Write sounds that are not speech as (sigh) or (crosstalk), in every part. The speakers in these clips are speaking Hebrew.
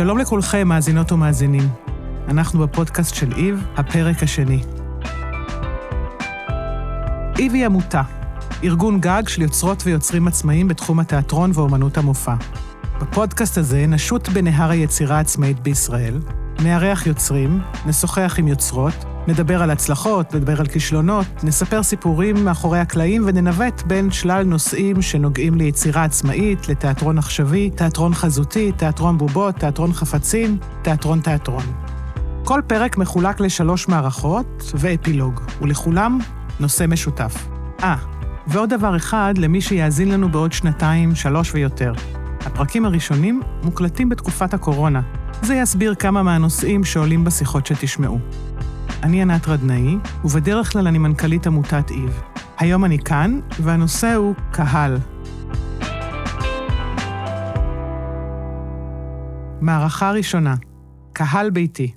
שלום לכולכם, מאזינות ומאזינים. אנחנו בפודקאסט של איב, הפרק השני. איב היא עמותה, ארגון גג של יוצרות ויוצרים עצמאיים בתחום התיאטרון ואומנות המופע. בפודקאסט הזה נשוט בנהר היצירה העצמאית בישראל, נארח יוצרים, נשוחח עם יוצרות, נדבר על הצלחות, נדבר על כישלונות, נספר סיפורים מאחורי הקלעים וננווט בין שלל נושאים שנוגעים ליצירה עצמאית, לתיאטרון עכשווי, תיאטרון חזותי, תיאטרון בובות, תיאטרון חפצים, תיאטרון תיאטרון. כל פרק מחולק לשלוש מערכות ואפילוג, ולכולם נושא משותף. אה, ועוד דבר אחד למי שיאזין לנו בעוד שנתיים, שלוש ויותר. הפרקים הראשונים מוקלטים בתקופת הקורונה. זה יסביר כמה מהנושאים שעולים בשיחות שתשמעו. אני ענת רדנאי, ובדרך כלל אני מנכ"לית עמותת איב. היום אני כאן, והנושא הוא קהל. מערכה ראשונה, קהל ביתי.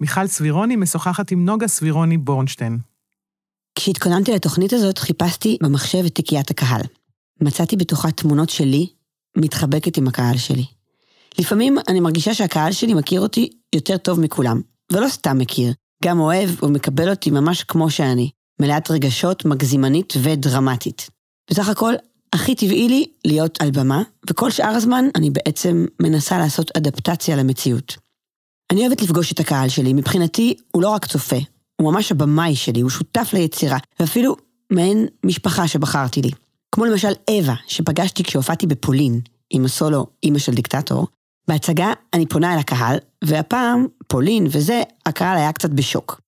מיכל סבירוני משוחחת עם נוגה סבירוני בורנשטיין. כשהתכוננתי לתוכנית הזאת, חיפשתי במחשב את תיקיית הקהל. מצאתי בתוכה תמונות שלי, מתחבקת עם הקהל שלי. לפעמים אני מרגישה שהקהל שלי מכיר אותי יותר טוב מכולם, ולא סתם מכיר, גם אוהב ומקבל אותי ממש כמו שאני, מלאת רגשות, מגזימנית ודרמטית. בסך הכל, הכי טבעי לי להיות על במה, וכל שאר הזמן אני בעצם מנסה לעשות אדפטציה למציאות. אני אוהבת לפגוש את הקהל שלי, מבחינתי הוא לא רק צופה, הוא ממש הבמאי שלי, הוא שותף ליצירה, ואפילו מעין משפחה שבחרתי לי. כמו למשל אווה, שפגשתי כשהופעתי בפולין, עם הסולו אימא של דיקטטור, בהצגה אני פונה אל הקהל, והפעם, פולין וזה, הקהל היה קצת בשוק.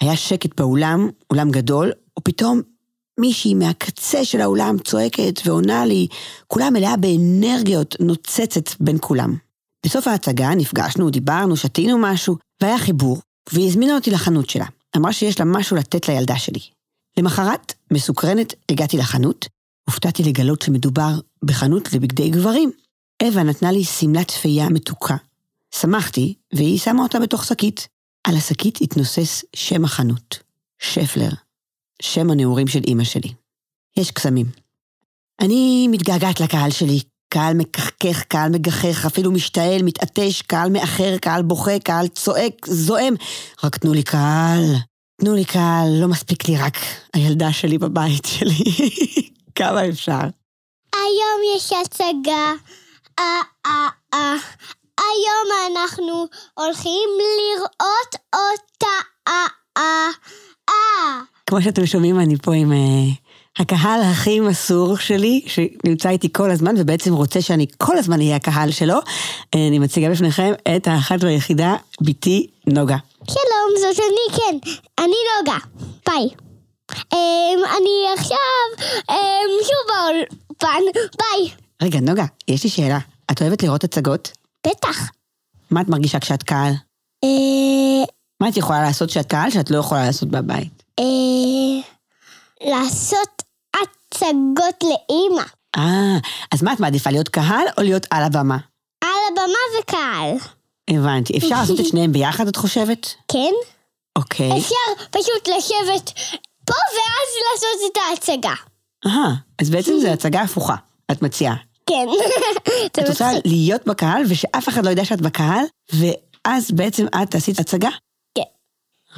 היה שקט באולם, אולם גדול, ופתאום מישהי מהקצה של האולם צועקת ועונה לי, כולה מלאה באנרגיות, נוצצת בין כולם. בסוף ההצגה נפגשנו, דיברנו, שתינו משהו, והיה חיבור, והיא הזמינה אותי לחנות שלה. אמרה שיש לה משהו לתת לילדה שלי. למחרת, מסוקרנת, הגעתי לחנות, הופתעתי לגלות שמדובר בחנות לבגדי גברים. אווה נתנה לי שמלת תפייה מתוקה. שמחתי, והיא שמה אותה בתוך שקית. על השקית התנוסס שם החנות, שפלר, שם הנעורים של אימא שלי. יש קסמים. אני מתגעגעת לקהל שלי, קהל מקחקך, קהל מגחך, אפילו משתעל, מתעטש, קהל מאחר, קהל בוכה, קהל צועק, זועם. רק תנו לי קהל, תנו לי קהל, לא מספיק לי רק הילדה שלי בבית שלי. (laughs) כמה אפשר? היום יש הצגה. אה, אה, אה. היום אנחנו הולכים לראות אותה. כמו שאתם שומעים, אני פה עם הקהל הכי מסור שלי, שנמצא איתי כל הזמן, ובעצם רוצה שאני כל הזמן אהיה הקהל שלו. אני מציגה בפניכם את האחת והיחידה, בתי נוגה. שלום, זאת אני, כן. אני נוגה. ביי. Um, אני עכשיו um, שוב באולפן, ביי. רגע, נוגה, יש לי שאלה. את אוהבת לראות הצגות? בטח. מה את מרגישה כשאת קהל? אה... מה את יכולה לעשות כשאת קהל שאת לא יכולה לעשות בבית? אה... לעשות הצגות לאימא. אה, אז מה את מעדיפה, להיות קהל או להיות על הבמה? על הבמה וקהל. הבנתי. אפשר לעשות את שניהם ביחד, את חושבת? כן. אוקיי. אפשר פשוט לשבת פה ואז לעשות את ההצגה. אה, אז בעצם זו הצגה הפוכה, את מציעה. כן. את רוצה להיות בקהל ושאף אחד לא יודע שאת בקהל, ואז בעצם את עשית הצגה? כן.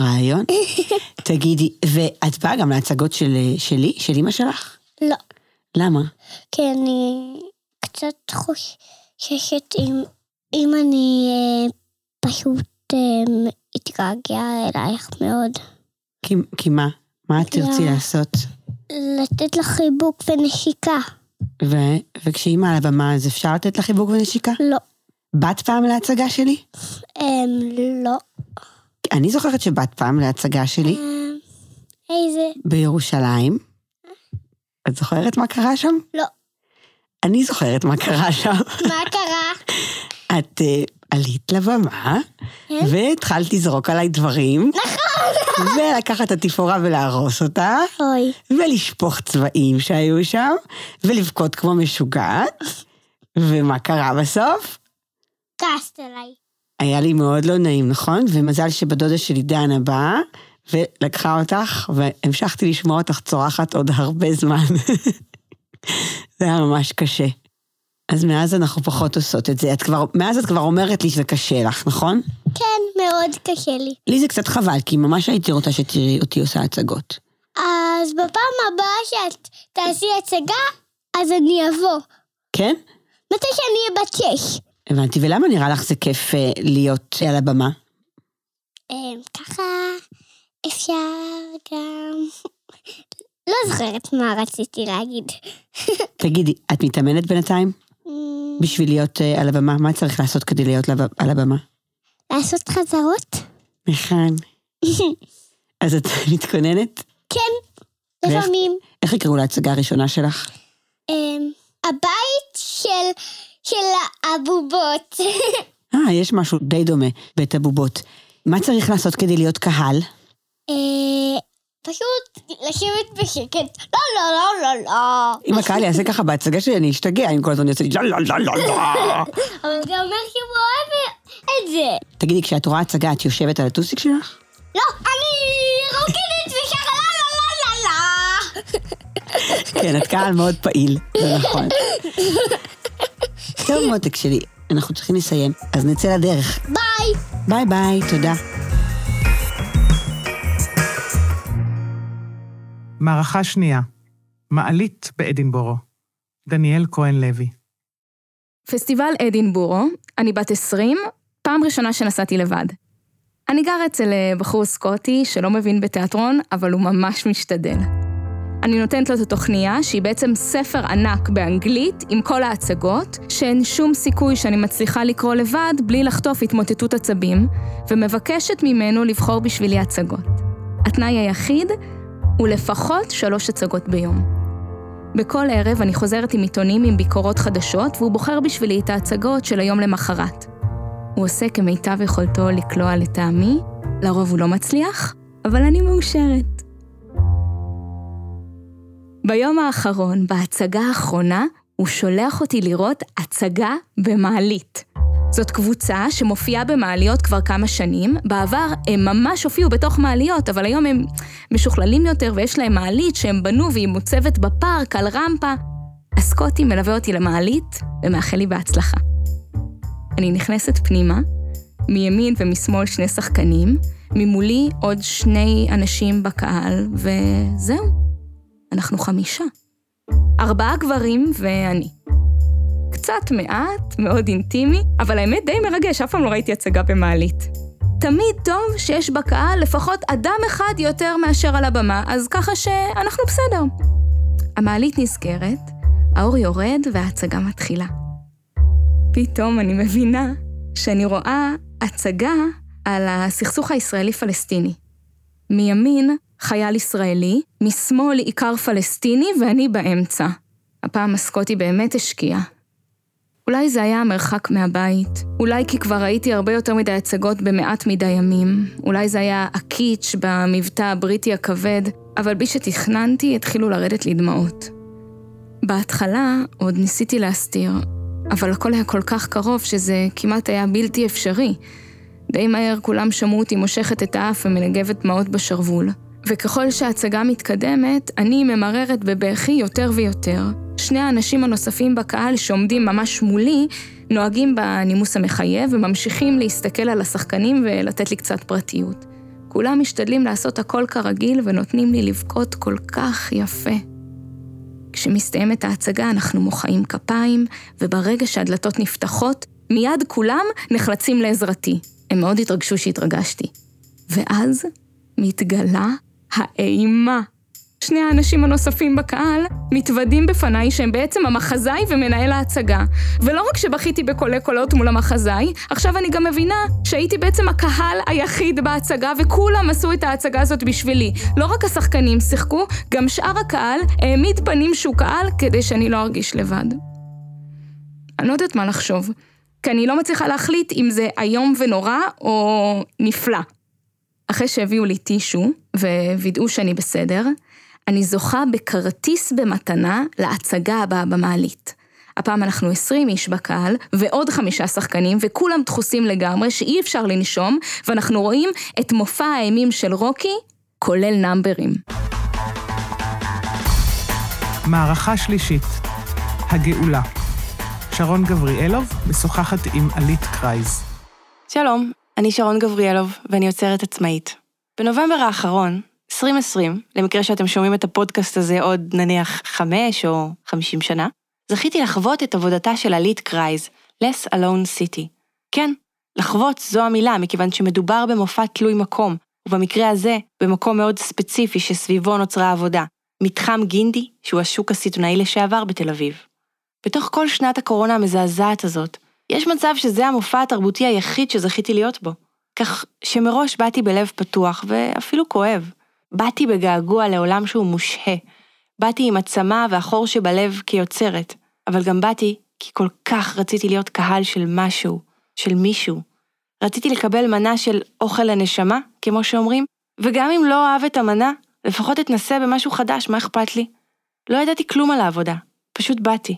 רעיון. (laughs) תגידי, ואת באה גם להצגות של, שלי, של אימא שלך? לא. למה? כי אני קצת חוששת אם, אם אני אה, פשוט אה, אתגעגע אלייך מאוד. כי, כי מה? מה את תרצי לעשות? לתת לך חיבוק ונשיקה. ו... וכשאימא על הבמה, אז אפשר לתת לה חיבוק ונשיקה? לא. באת פעם להצגה שלי? אמ, לא. אני זוכרת שבאת פעם להצגה שלי. אמ, איזה? בירושלים. את זוכרת מה קרה שם? לא. אני זוכרת מה קרה שם. מה קרה? את uh, עלית לבמה, כן? והתחלת לזרוק עליי דברים. ולקחת את התפאורה ולהרוס אותה. אוי. ולשפוך צבעים שהיו שם, ולבכות כמו משוגעת. ומה קרה בסוף? כעסת עליי. היה לי מאוד לא נעים, נכון? ומזל שבדודה שלי דנה באה, ולקחה אותך, והמשכתי לשמוע אותך צורחת עוד הרבה זמן. (laughs) זה היה ממש קשה. אז מאז אנחנו פחות עושות את זה. את כבר, מאז את כבר אומרת לי שזה קשה לך, נכון? כן, מאוד קשה לי. לי זה קצת חבל, כי ממש הייתי רוצה שתראי אותי עושה הצגות. אז בפעם הבאה שאת תעשי הצגה, אז אני אבוא. כן? מתי שאני אהיה בת שש. הבנתי, ולמה נראה לך זה כיף אה, להיות על הבמה? אמ, ככה אפשר גם... לא זוכרת מה רציתי להגיד. (laughs) תגידי, את מתאמנת בינתיים? בשביל להיות אה, על הבמה? מה צריך לעשות כדי להיות על הבמה? לעשות חזרות? נכון. (laughs) אז את (laughs) מתכוננת? כן, לפעמים. איך יקראו להצגה הראשונה שלך? אמ, הבית של, של הבובות. (laughs) אה, יש משהו די דומה, בית הבובות. מה צריך לעשות כדי להיות קהל? פשוט לשבת בשקט. לא, לא, לא, לא, לא. אם הקהל יעשה ככה בהצגה שלי, אני אשתגע, אם כל הזמן יעשה לי לא, לא, לא, לא, לא. אבל זה אומר שהוא אוהב את זה. תגידי, כשאת רואה הצגה, את יושבת על הטוסיק שלך? לא, אני רוקדת ושרה לא, לא, לא, לא, לא. (laughs) כן, את קהל מאוד פעיל, זה נכון. (laughs) טוב, מותק שלי, אנחנו צריכים לסיים, אז נצא לדרך. ביי. ביי ביי, תודה. מערכה שנייה, מעלית באדינבורו. דניאל כהן לוי. פסטיבל אדינבורו, אני בת 20, פעם ראשונה שנסעתי לבד. אני גר אצל אה, בחור סקוטי שלא מבין בתיאטרון, אבל הוא ממש משתדל. אני נותנת לו את התוכניה, שהיא בעצם ספר ענק באנגלית עם כל ההצגות, שאין שום סיכוי שאני מצליחה לקרוא לבד בלי לחטוף התמוטטות עצבים, ומבקשת ממנו לבחור בשבילי הצגות. התנאי היחיד הוא לפחות שלוש הצגות ביום. בכל ערב אני חוזרת עם עיתונים עם ביקורות חדשות, והוא בוחר בשבילי את ההצגות של היום למחרת. הוא עושה כמיטב יכולתו לקלוע לטעמי, לרוב הוא לא מצליח, אבל אני מאושרת. ביום האחרון, בהצגה האחרונה, הוא שולח אותי לראות הצגה במעלית. זאת קבוצה שמופיעה במעליות כבר כמה שנים. בעבר הם ממש הופיעו בתוך מעליות, אבל היום הם משוכללים יותר ויש להם מעלית שהם בנו והיא מוצבת בפארק על רמפה. הסקוטי מלווה אותי למעלית ומאחל לי בהצלחה. אני נכנסת פנימה, מימין ומשמאל שני שחקנים, ממולי עוד שני אנשים בקהל, וזהו. אנחנו חמישה. ארבעה גברים ואני. קצת מעט, מאוד אינטימי, אבל האמת די מרגש, אף פעם לא ראיתי הצגה במעלית. תמיד טוב שיש בקהל לפחות אדם אחד יותר מאשר על הבמה, אז ככה שאנחנו בסדר. המעלית נסגרת, האור יורד וההצגה מתחילה. פתאום אני מבינה שאני רואה הצגה על הסכסוך הישראלי-פלסטיני. מימין, חייל ישראלי, משמאל עיקר פלסטיני ואני באמצע. הפעם הסקוטי באמת השקיע. אולי זה היה המרחק מהבית, אולי כי כבר ראיתי הרבה יותר מדי הצגות במעט מדי ימים, אולי זה היה הקיץ' במבטא הבריטי הכבד, אבל בי שתכננתי התחילו לרדת לי דמעות. בהתחלה עוד ניסיתי להסתיר, אבל הכל היה כל כך קרוב שזה כמעט היה בלתי אפשרי. די מהר כולם שמעו אותי מושכת את האף ומנגבת דמעות בשרוול. וככל שההצגה מתקדמת, אני ממררת בבכי יותר ויותר. שני האנשים הנוספים בקהל שעומדים ממש מולי, נוהגים בנימוס המחייב וממשיכים להסתכל על השחקנים ולתת לי קצת פרטיות. כולם משתדלים לעשות הכל כרגיל ונותנים לי לבכות כל כך יפה. כשמסתיימת ההצגה אנחנו מוחאים כפיים, וברגע שהדלתות נפתחות, מיד כולם נחלצים לעזרתי. הם מאוד התרגשו שהתרגשתי. ואז מתגלה האימה. שני האנשים הנוספים בקהל מתוודים בפניי שהם בעצם המחזאי ומנהל ההצגה. ולא רק שבכיתי בקולי קולות מול המחזאי, עכשיו אני גם מבינה שהייתי בעצם הקהל היחיד בהצגה וכולם עשו את ההצגה הזאת בשבילי. לא רק השחקנים שיחקו, גם שאר הקהל העמיד פנים שהוא קהל כדי שאני לא ארגיש לבד. אני לא יודעת מה לחשוב, כי אני לא מצליחה להחליט אם זה איום ונורא או נפלא. אחרי שהביאו לי טישו ווידאו שאני בסדר, אני זוכה בכרטיס במתנה להצגה הבאה במעלית. הפעם אנחנו 20 איש בקהל, ועוד חמישה שחקנים, וכולם דחוסים לגמרי, שאי אפשר לנשום, ואנחנו רואים את מופע האימים של רוקי, כולל נאמברים. מערכה שלישית, הגאולה. שרון גבריאלוב משוחחת עם עלית קרייז. שלום, אני שרון גבריאלוב ואני יוצרת עצמאית. בנובמבר האחרון, 2020, למקרה שאתם שומעים את הפודקאסט הזה עוד נניח חמש או חמישים שנה, זכיתי לחוות את עבודתה של עלית קרייז, Less Alone City. כן, לחוות זו המילה, מכיוון שמדובר במופע תלוי מקום, ובמקרה הזה, במקום מאוד ספציפי שסביבו נוצרה העבודה, מתחם גינדי, שהוא השוק הסיטונאי לשעבר בתל אביב. בתוך כל שנת הקורונה המזעזעת הזאת, יש מצב שזה המופע התרבותי היחיד שזכיתי להיות בו. כך שמראש באתי בלב פתוח ואפילו כואב. באתי בגעגוע לעולם שהוא מושהה. באתי עם הצמא והחור שבלב כיוצרת, אבל גם באתי כי כל כך רציתי להיות קהל של משהו, של מישהו. רציתי לקבל מנה של אוכל לנשמה, כמו שאומרים, וגם אם לא אוהב את המנה, לפחות אתנסה במשהו חדש, מה אכפת לי? לא ידעתי כלום על העבודה, פשוט באתי.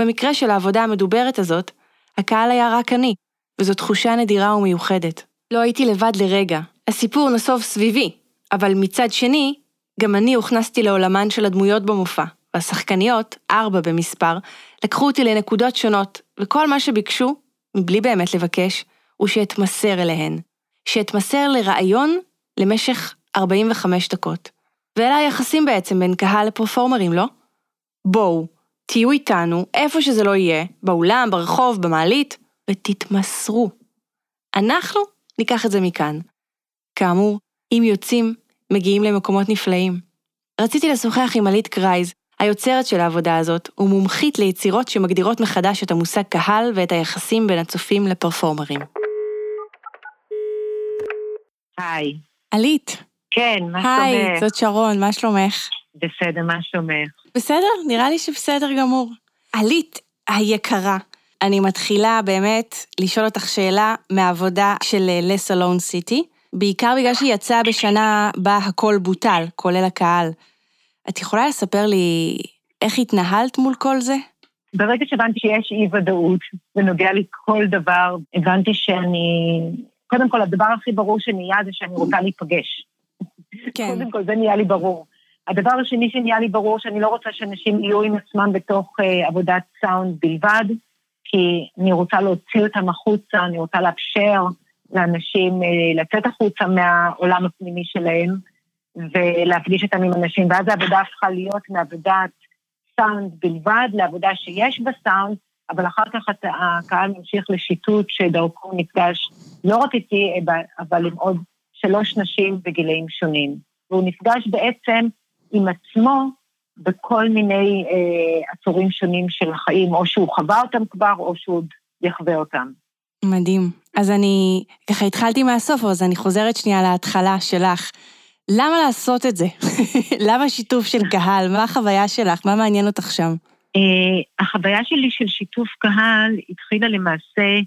במקרה של העבודה המדוברת הזאת, הקהל היה רק אני, וזו תחושה נדירה ומיוחדת. לא הייתי לבד לרגע, הסיפור נסוב סביבי, אבל מצד שני, גם אני הוכנסתי לעולמן של הדמויות במופע, והשחקניות, ארבע במספר, לקחו אותי לנקודות שונות, וכל מה שביקשו, מבלי באמת לבקש, הוא שאתמסר אליהן. שאתמסר לראיון למשך 45 דקות. ואלה היחסים בעצם בין קהל לפרפורמרים, לא? בואו, תהיו איתנו, איפה שזה לא יהיה, באולם, ברחוב, במעלית, ותתמסרו. אנחנו ניקח את זה מכאן. כאמור, אם יוצאים, מגיעים למקומות נפלאים. רציתי לשוחח עם עלית קרייז, היוצרת של העבודה הזאת, ומומחית ליצירות שמגדירות מחדש את המושג קהל ואת היחסים בין הצופים לפרפורמרים. היי. עלית. כן, מה היי, שלומך? זאת שרון, מה שלומך? בסדר, מה שלומך? בסדר? נראה לי שבסדר גמור. עלית היקרה, אני מתחילה באמת לשאול אותך שאלה מהעבודה של Less Alone City, בעיקר בגלל שהיא יצאה בשנה בה הכל בוטל, כולל הקהל. את יכולה לספר לי איך התנהלת מול כל זה? ברגע שהבנתי שיש אי-ודאות בנוגע לכל דבר, הבנתי שאני... קודם כל, הדבר הכי ברור שנהיה זה שאני רוצה להיפגש. כן. קודם כל, זה נהיה לי ברור. הדבר השני שנהיה לי ברור, שאני לא רוצה שאנשים יהיו עם עצמם בתוך uh, עבודת סאונד בלבד, כי אני רוצה להוציא אותם החוצה, אני רוצה לאפשר לאנשים uh, לצאת החוצה מהעולם הפנימי שלהם, ולהפגיש אותם עם אנשים, ואז העבודה הפכה להיות מעבודת סאונד בלבד לעבודה שיש בה סאונד, אבל אחר כך הקהל ממשיך לשיטוט שדרכו נפגש לא רק איתי, אבל עם עוד שלוש נשים בגילאים שונים. והוא נפגש בעצם עם עצמו בכל מיני אה, עצורים שונים של החיים, או שהוא חווה אותם כבר, או שהוא עוד יחווה אותם. מדהים. אז אני ככה התחלתי מהסוף, אז אני חוזרת שנייה להתחלה שלך. למה לעשות את זה? (laughs) למה שיתוף של קהל? מה החוויה שלך? מה מעניין אותך שם? Uh, החוויה שלי של שיתוף קהל התחילה למעשה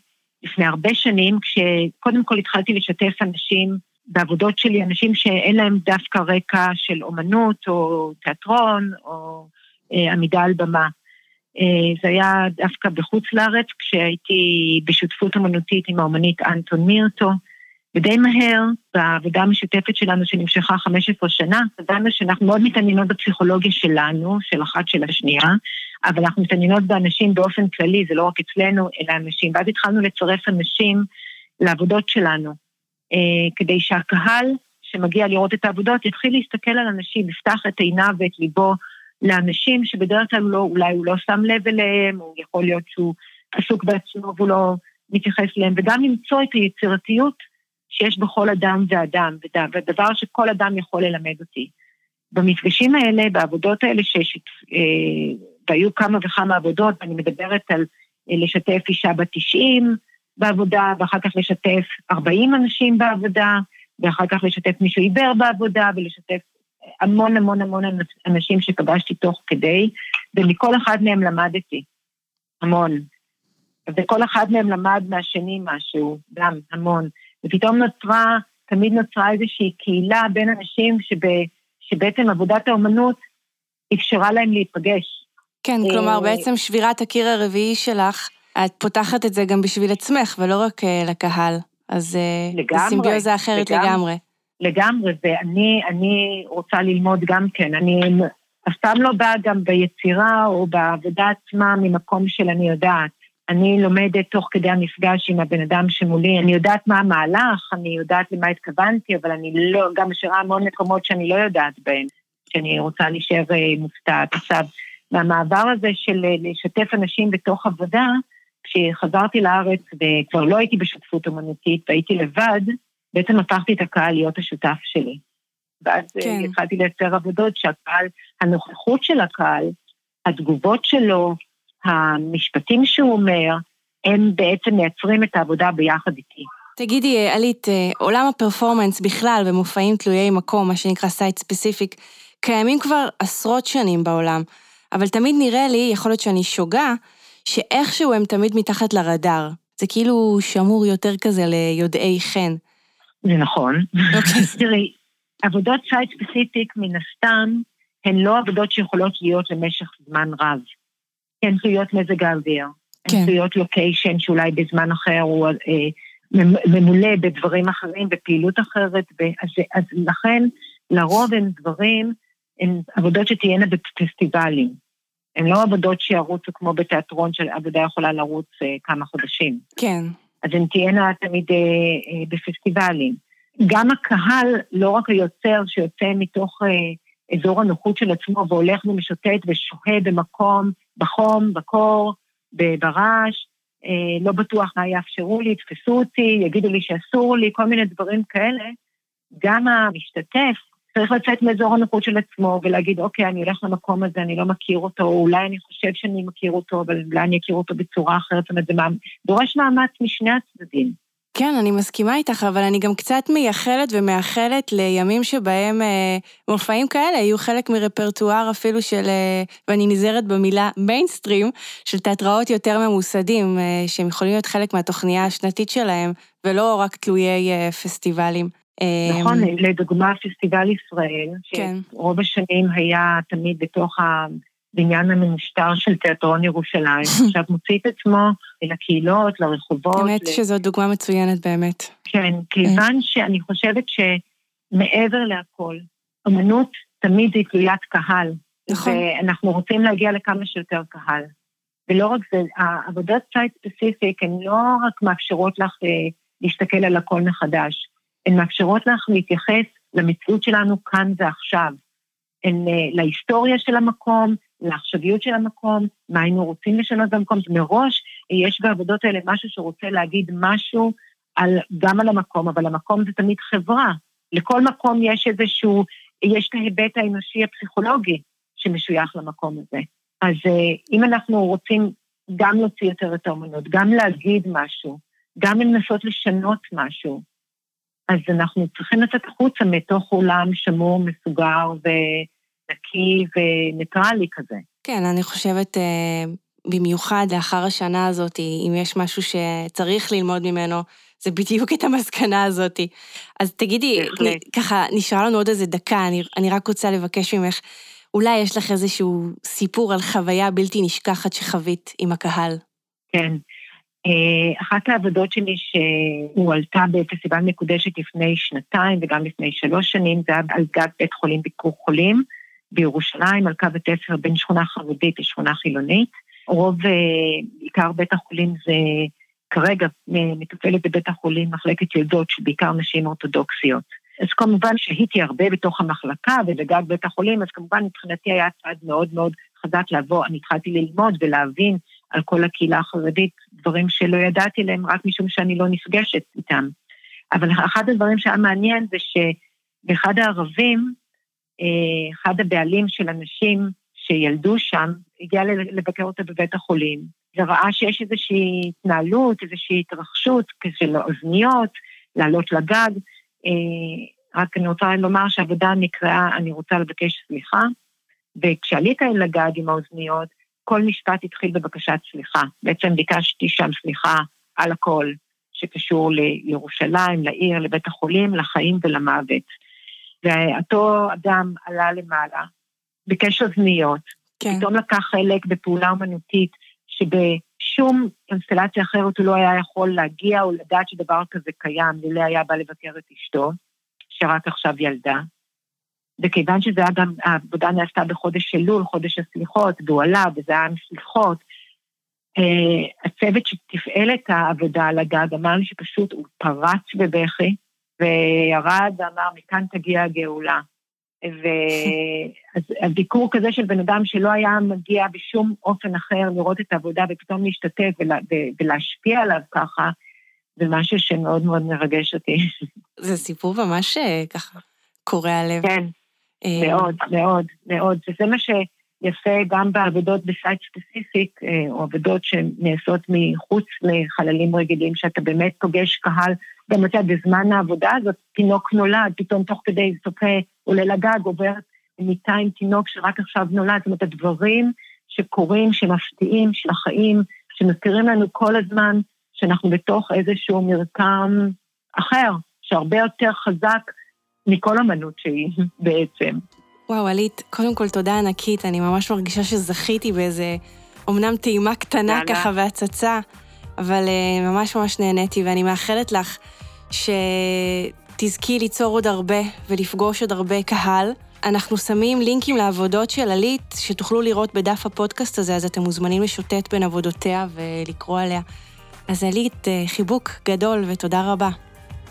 לפני הרבה שנים, כשקודם כל התחלתי לשתף אנשים בעבודות שלי, אנשים שאין להם דווקא רקע של אומנות או תיאטרון או uh, עמידה על במה. Uh, זה היה דווקא בחוץ לארץ, כשהייתי בשותפות אומנותית עם האומנית אנטון מירטו, ודי מהר, בעבודה המשותפת שלנו שנמשכה 15 שנה, הבנו שאנחנו מאוד מתעניינות בפסיכולוגיה שלנו, של אחת של השנייה, אבל אנחנו מתעניינות באנשים באופן כללי, זה לא רק אצלנו, אלא אנשים. ואז התחלנו לצרף אנשים לעבודות שלנו, אה, כדי שהקהל שמגיע לראות את העבודות יתחיל להסתכל על אנשים, יפתח את עיניו ואת ליבו לאנשים שבדרך כלל לא, אולי הוא לא שם לב אליהם, או יכול להיות שהוא עסוק בעצמו והוא לא מתייחס אליהם, וגם למצוא את היצירתיות שיש בכל אדם ואדם, ודבר שכל אדם יכול ללמד אותי. במפגשים האלה, בעבודות האלה, שיש, אה, והיו כמה וכמה עבודות, אני מדברת על אה, לשתף אישה בת 90 בעבודה, ואחר כך לשתף 40 אנשים בעבודה, ואחר כך לשתף מישהו עיוור בעבודה, ולשתף המון המון המון אנשים שפגשתי תוך כדי, ומכל אחד מהם למדתי המון. וכל אחד מהם למד מהשני משהו, גם המון. ופתאום נוצרה, תמיד נוצרה איזושהי קהילה בין אנשים שב, שבעצם עבודת האומנות אפשרה להם להיפגש. כן, כלומר בעצם שבירת הקיר הרביעי שלך, את פותחת את זה גם בשביל עצמך ולא רק לקהל. אז לגמרי, זה סימביוזה אחרת לגמרי. לגמרי, לגמרי, ואני אני רוצה ללמוד גם כן. אני אף פעם לא באה גם ביצירה או בעבודה עצמה ממקום של אני יודעת. אני לומדת תוך כדי המפגש עם הבן אדם שמולי, אני יודעת מה המהלך, אני יודעת למה התכוונתי, אבל אני לא, גם משאירה המון מקומות שאני לא יודעת בהם, שאני רוצה להישאר אה, מופתעת. עכשיו, והמעבר הזה של אה, לשתף אנשים בתוך עבודה, כשחזרתי לארץ וכבר לא הייתי בשותפות אומנותית והייתי לבד, בעצם הפכתי את הקהל להיות השותף שלי. ואז אה, כן. התחלתי לייצר עבודות שהקהל, הנוכחות של הקהל, התגובות שלו, המשפטים שהוא אומר, הם בעצם מייצרים את העבודה ביחד איתי. תגידי, אה, עלית, עולם הפרפורמנס בכלל ומופעים תלויי מקום, מה שנקרא site specific, קיימים כבר עשרות שנים בעולם. אבל תמיד נראה לי, יכול להיות שאני שוגה, שאיכשהו הם תמיד מתחת לרדאר. זה כאילו שמור יותר כזה ליודעי חן. זה נכון. אוקיי. (laughs) תראי, עבודות site specific מן הסתם הן לא עבודות שיכולות להיות למשך זמן רב. הן תלויות מזג האוויר. כן. הן תלויות לוקיישן שאולי בזמן אחר הוא אה, ממולא בדברים אחרים, בפעילות אחרת, אז, אז לכן לרוב הם דברים הן עבודות שתהיינה בפסטיבלים. הן לא עבודות שירוצו כמו בתיאטרון, שעבודה יכולה לרוץ אה, כמה חודשים. כן. אז הן תהיינה תמיד אה, אה, בפסטיבלים. גם הקהל, לא רק היוצר שיוצא מתוך אזור הנוחות של עצמו והולך ומשוטט ושוהה במקום, בחום, בקור, ברעש, לא בטוח מה יאפשרו לי, יתפסו אותי, יגידו לי שאסור לי, כל מיני דברים כאלה. גם המשתתף צריך לצאת מאזור הנוחות של עצמו ולהגיד, אוקיי, אני הולך למקום הזה, אני לא מכיר אותו, או אולי אני חושב שאני מכיר אותו, אבל אולי אני אכיר אותו בצורה אחרת, זאת אומרת, זה דורש מאמץ משני הצדדים. כן, אני מסכימה איתך, אבל אני גם קצת מייחלת ומאחלת לימים שבהם אה, מופעים כאלה יהיו חלק מרפרטואר אפילו של, אה, ואני נזהרת במילה מיינסטרים, של תיאטראות יותר ממוסדים, אה, שהם יכולים להיות חלק מהתוכניה השנתית שלהם, ולא רק תלויי אה, פסטיבלים. נכון, אמ, לדוגמה פסטיבל ישראל, כן. שרוב השנים היה תמיד בתוך הבניין המנושטר של תיאטרון ירושלים, (laughs) עכשיו מוציא את עצמו לקהילות, לרחובות. האמת שזו דוגמה מצוינת באמת. כן, כיוון שאני חושבת שמעבר להכל, אמנות תמיד היא תלוית קהל. נכון. ואנחנו רוצים להגיע לכמה שיותר קהל. ולא רק זה, העבודות site specific הן לא רק מאפשרות לך אה, להסתכל על הכל מחדש, הן מאפשרות לך להתייחס למציאות שלנו כאן ועכשיו. הן אה, להיסטוריה של המקום, לעכשוויות של המקום, מה היינו רוצים לשנות במקום. מראש יש בעבודות האלה משהו שרוצה להגיד משהו על, גם על המקום, אבל המקום זה תמיד חברה. לכל מקום יש איזשהו, יש את ההיבט האנושי הפסיכולוגי שמשוייך למקום הזה. אז אה, אם אנחנו רוצים גם להוציא יותר את האומנות, גם להגיד משהו, גם לנסות לשנות משהו, אז אנחנו צריכים לצאת החוצה מתוך עולם שמור, מסוגר ונקי וניטרלי כזה. כן, אני חושבת, אה, במיוחד לאחר השנה הזאת, אם יש משהו שצריך ללמוד ממנו, זה בדיוק את המסקנה הזאת. אז תגידי, ככה, נשארה לנו עוד איזה דקה, אני, אני רק רוצה לבקש ממך, אולי יש לך איזשהו סיפור על חוויה בלתי נשכחת שחווית עם הקהל. כן. אה, אחת העבודות שלי שהועלתה בפסטיבל מקודשת לפני שנתיים וגם לפני שלוש שנים, זה היה על גג בית חולים ביקור חולים בירושלים, על קו התפר בין שכונה חרדית לשכונה חילונית. רוב, אה, עיקר בית החולים זה כרגע מטופלת בבית החולים מחלקת יולדות, שבעיקר נשים אורתודוקסיות. אז כמובן שהייתי הרבה בתוך המחלקה ובגג בית החולים, אז כמובן מבחינתי היה צעד מאוד מאוד חזק לבוא, אני התחלתי ללמוד ולהבין על כל הקהילה החרדית, דברים שלא ידעתי להם רק משום שאני לא נפגשת איתם. אבל אחד הדברים שהיה מעניין זה שבאחד הערבים, אה, אחד הבעלים של אנשים שילדו שם, הגיע לבקר אותה בבית החולים, וראה שיש איזושהי התנהלות, איזושהי התרחשות של אוזניות, לעלות לגג. אה, רק אני רוצה לומר שהעבודה נקראה, אני רוצה לבקש סליחה, וכשעלית אל הגג עם האוזניות, כל משפט התחיל בבקשת סליחה. בעצם ביקשתי שם סליחה על הכל שקשור לירושלים, לעיר, לבית החולים, לחיים ולמוות. ואותו אדם עלה למעלה, ביקש אוזניות, כן. פתאום לקח חלק בפעולה אומנותית שבשום קונסטלציה אחרת הוא לא היה יכול להגיע או לדעת שדבר כזה קיים, לולא היה בא לבקר את אשתו, שרק עכשיו ילדה. וכיוון שזה היה גם, העבודה נעשתה בחודש אלול, חודש הסליחות, והוא עלה, וזה היה עם סליחות, אה, הצוות שתפעל את העבודה על הגג אמר לי שפשוט הוא פרץ בבכי, וירד ואמר, מכאן תגיע הגאולה. והביקור (laughs) כזה של בן אדם שלא היה מגיע בשום אופן אחר לראות את העבודה ופתאום להשתתף ולה, ולהשפיע עליו ככה, זה משהו שמאוד מאוד מרגש אותי. זה סיפור ממש אה, ככה קורע לב. כן, מאוד, מאוד, מאוד. וזה מה שיפה גם בעבודות בסייט ספציפיק, אה, או עבודות שנעשות מחוץ לחללים רגילים, שאתה באמת פוגש קהל, גם אתה בזמן העבודה הזאת, תינוק נולד, פתאום תוך כדי זוכה עולה לגג, עובר מיטה עם תינוק שרק עכשיו נולד, זאת אומרת, הדברים שקורים, שמפתיעים, של החיים, שמזכירים לנו כל הזמן שאנחנו בתוך איזשהו מרקם אחר, שהרבה יותר חזק מכל אמנות שהיא (laughs) בעצם. וואו, עלית, קודם כל תודה ענקית, אני ממש מרגישה שזכיתי באיזה, אמנם טעימה קטנה יאללה. ככה והצצה, אבל אה, ממש ממש נהניתי, ואני מאחלת לך שתזכי ליצור עוד הרבה ולפגוש עוד הרבה קהל. אנחנו שמים לינקים לעבודות של עלית, שתוכלו לראות בדף הפודקאסט הזה, אז אתם מוזמנים לשוטט בין עבודותיה ולקרוא עליה. אז עלית, אה, חיבוק גדול ותודה רבה.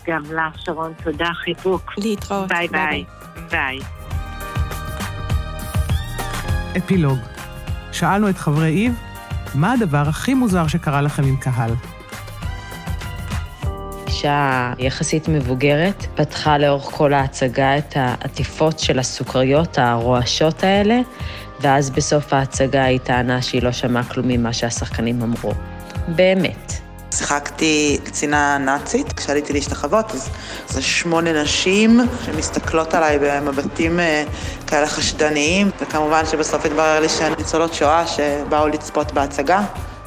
גם לך, שרון, תודה, חיבוק. להתראות. ביי ביי. ביי. אפילוג. שאלנו את חברי איב, מה הדבר הכי מוזר שקרה לכם עם קהל? אישה יחסית מבוגרת, פתחה לאורך כל ההצגה את העטיפות של הסוכריות הרועשות האלה, ואז בסוף ההצגה היא טענה שהיא לא שמעה כלום ממה שהשחקנים אמרו. באמת. שיחקתי קצינה נאצית, כשעליתי להשתחוות, אז זה שמונה נשים שמסתכלות עליי במבטים אה, כאלה חשדניים, וכמובן שבסוף התברר לי שהן ניצולות שואה שבאו לצפות בהצגה.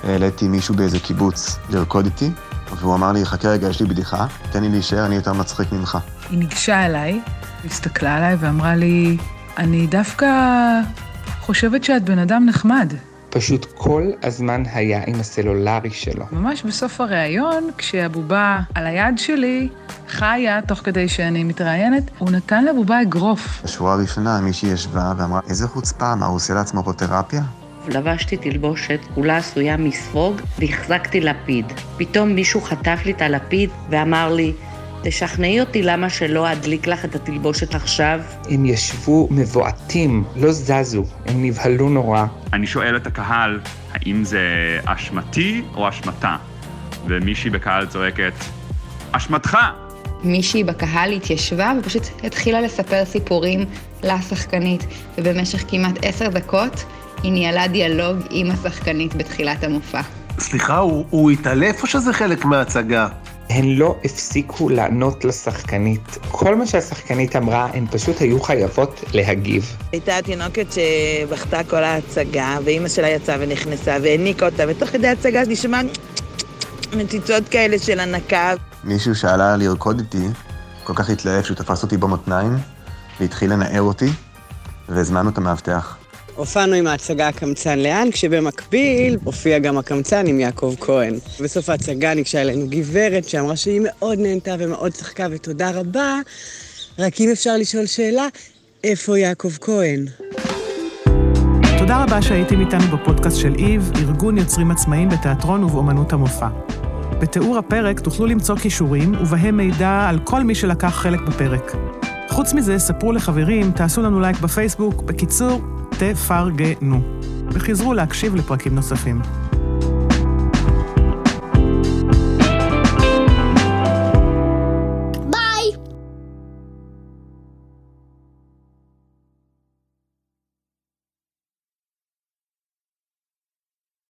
העליתי מישהו באיזה קיבוץ לרקוד איתי, והוא אמר לי, חכה רגע, יש לי בדיחה, תן לי להישאר, אני יותר מצחיק ממך. היא ניגשה אליי, הסתכלה עליי ואמרה לי, אני דווקא חושבת שאת בן אדם נחמד. פשוט כל הזמן היה עם הסלולרי שלו. ממש בסוף הריאיון, כשהבובה על היד שלי חיה, תוך כדי שאני מתראיינת, הוא נתן לבובה אגרוף. בשורה הראשונה מישהי ישבה ואמרה, איזה חוצפה, מה, הוא עושה לעצמו פה תרפיה? לבשתי תלבושת כולה עשויה מספוג והחזקתי לפיד. פתאום מישהו חטף לי את הלפיד ואמר לי, תשכנעי אותי למה שלא אדליק לך את התלבושת עכשיו. הם ישבו מבועטים, לא זזו, הם נבהלו נורא. אני שואל את הקהל, האם זה אשמתי או אשמתה? ומישהי בקהל צועקת, אשמתך! מישהי בקהל התיישבה ופשוט התחילה לספר סיפורים לשחקנית, ובמשך כמעט עשר דקות היא ניהלה דיאלוג עם השחקנית בתחילת המופע. סליחה, הוא, הוא התעלף או שזה חלק מההצגה? הן לא הפסיקו לענות לשחקנית. כל מה שהשחקנית אמרה, הן פשוט היו חייבות להגיב. הייתה תינוקת שבכתה כל ההצגה, ואימא שלה יצאה ונכנסה והעניקה אותה, ותוך כדי ההצגה נשמע מציצות כאלה של הנקה. מישהו שעלה לרקוד איתי, כל כך התלהב שהוא תפס אותי במותניים, והתחיל לנער אותי, והזמנו את המאבטח. הופענו עם ההצגה הקמצן לאן, כשבמקביל הופיע גם הקמצן עם יעקב כהן. בסוף ההצגה ניגשה אלינו גברת שאמרה שהיא מאוד נהנתה ומאוד צחקה ותודה רבה, רק אם אפשר לשאול שאלה, איפה יעקב כהן? תודה רבה שהייתם איתנו בפודקאסט של איב, ארגון יוצרים עצמאיים בתיאטרון ובאמנות המופע. בתיאור הפרק תוכלו למצוא כישורים, ובהם מידע על כל מי שלקח חלק בפרק. חוץ מזה, ספרו לחברים, תעשו לנו לייק בפייסבוק. בקיצור, תפרגנו. וחזרו להקשיב לפרקים נוספים.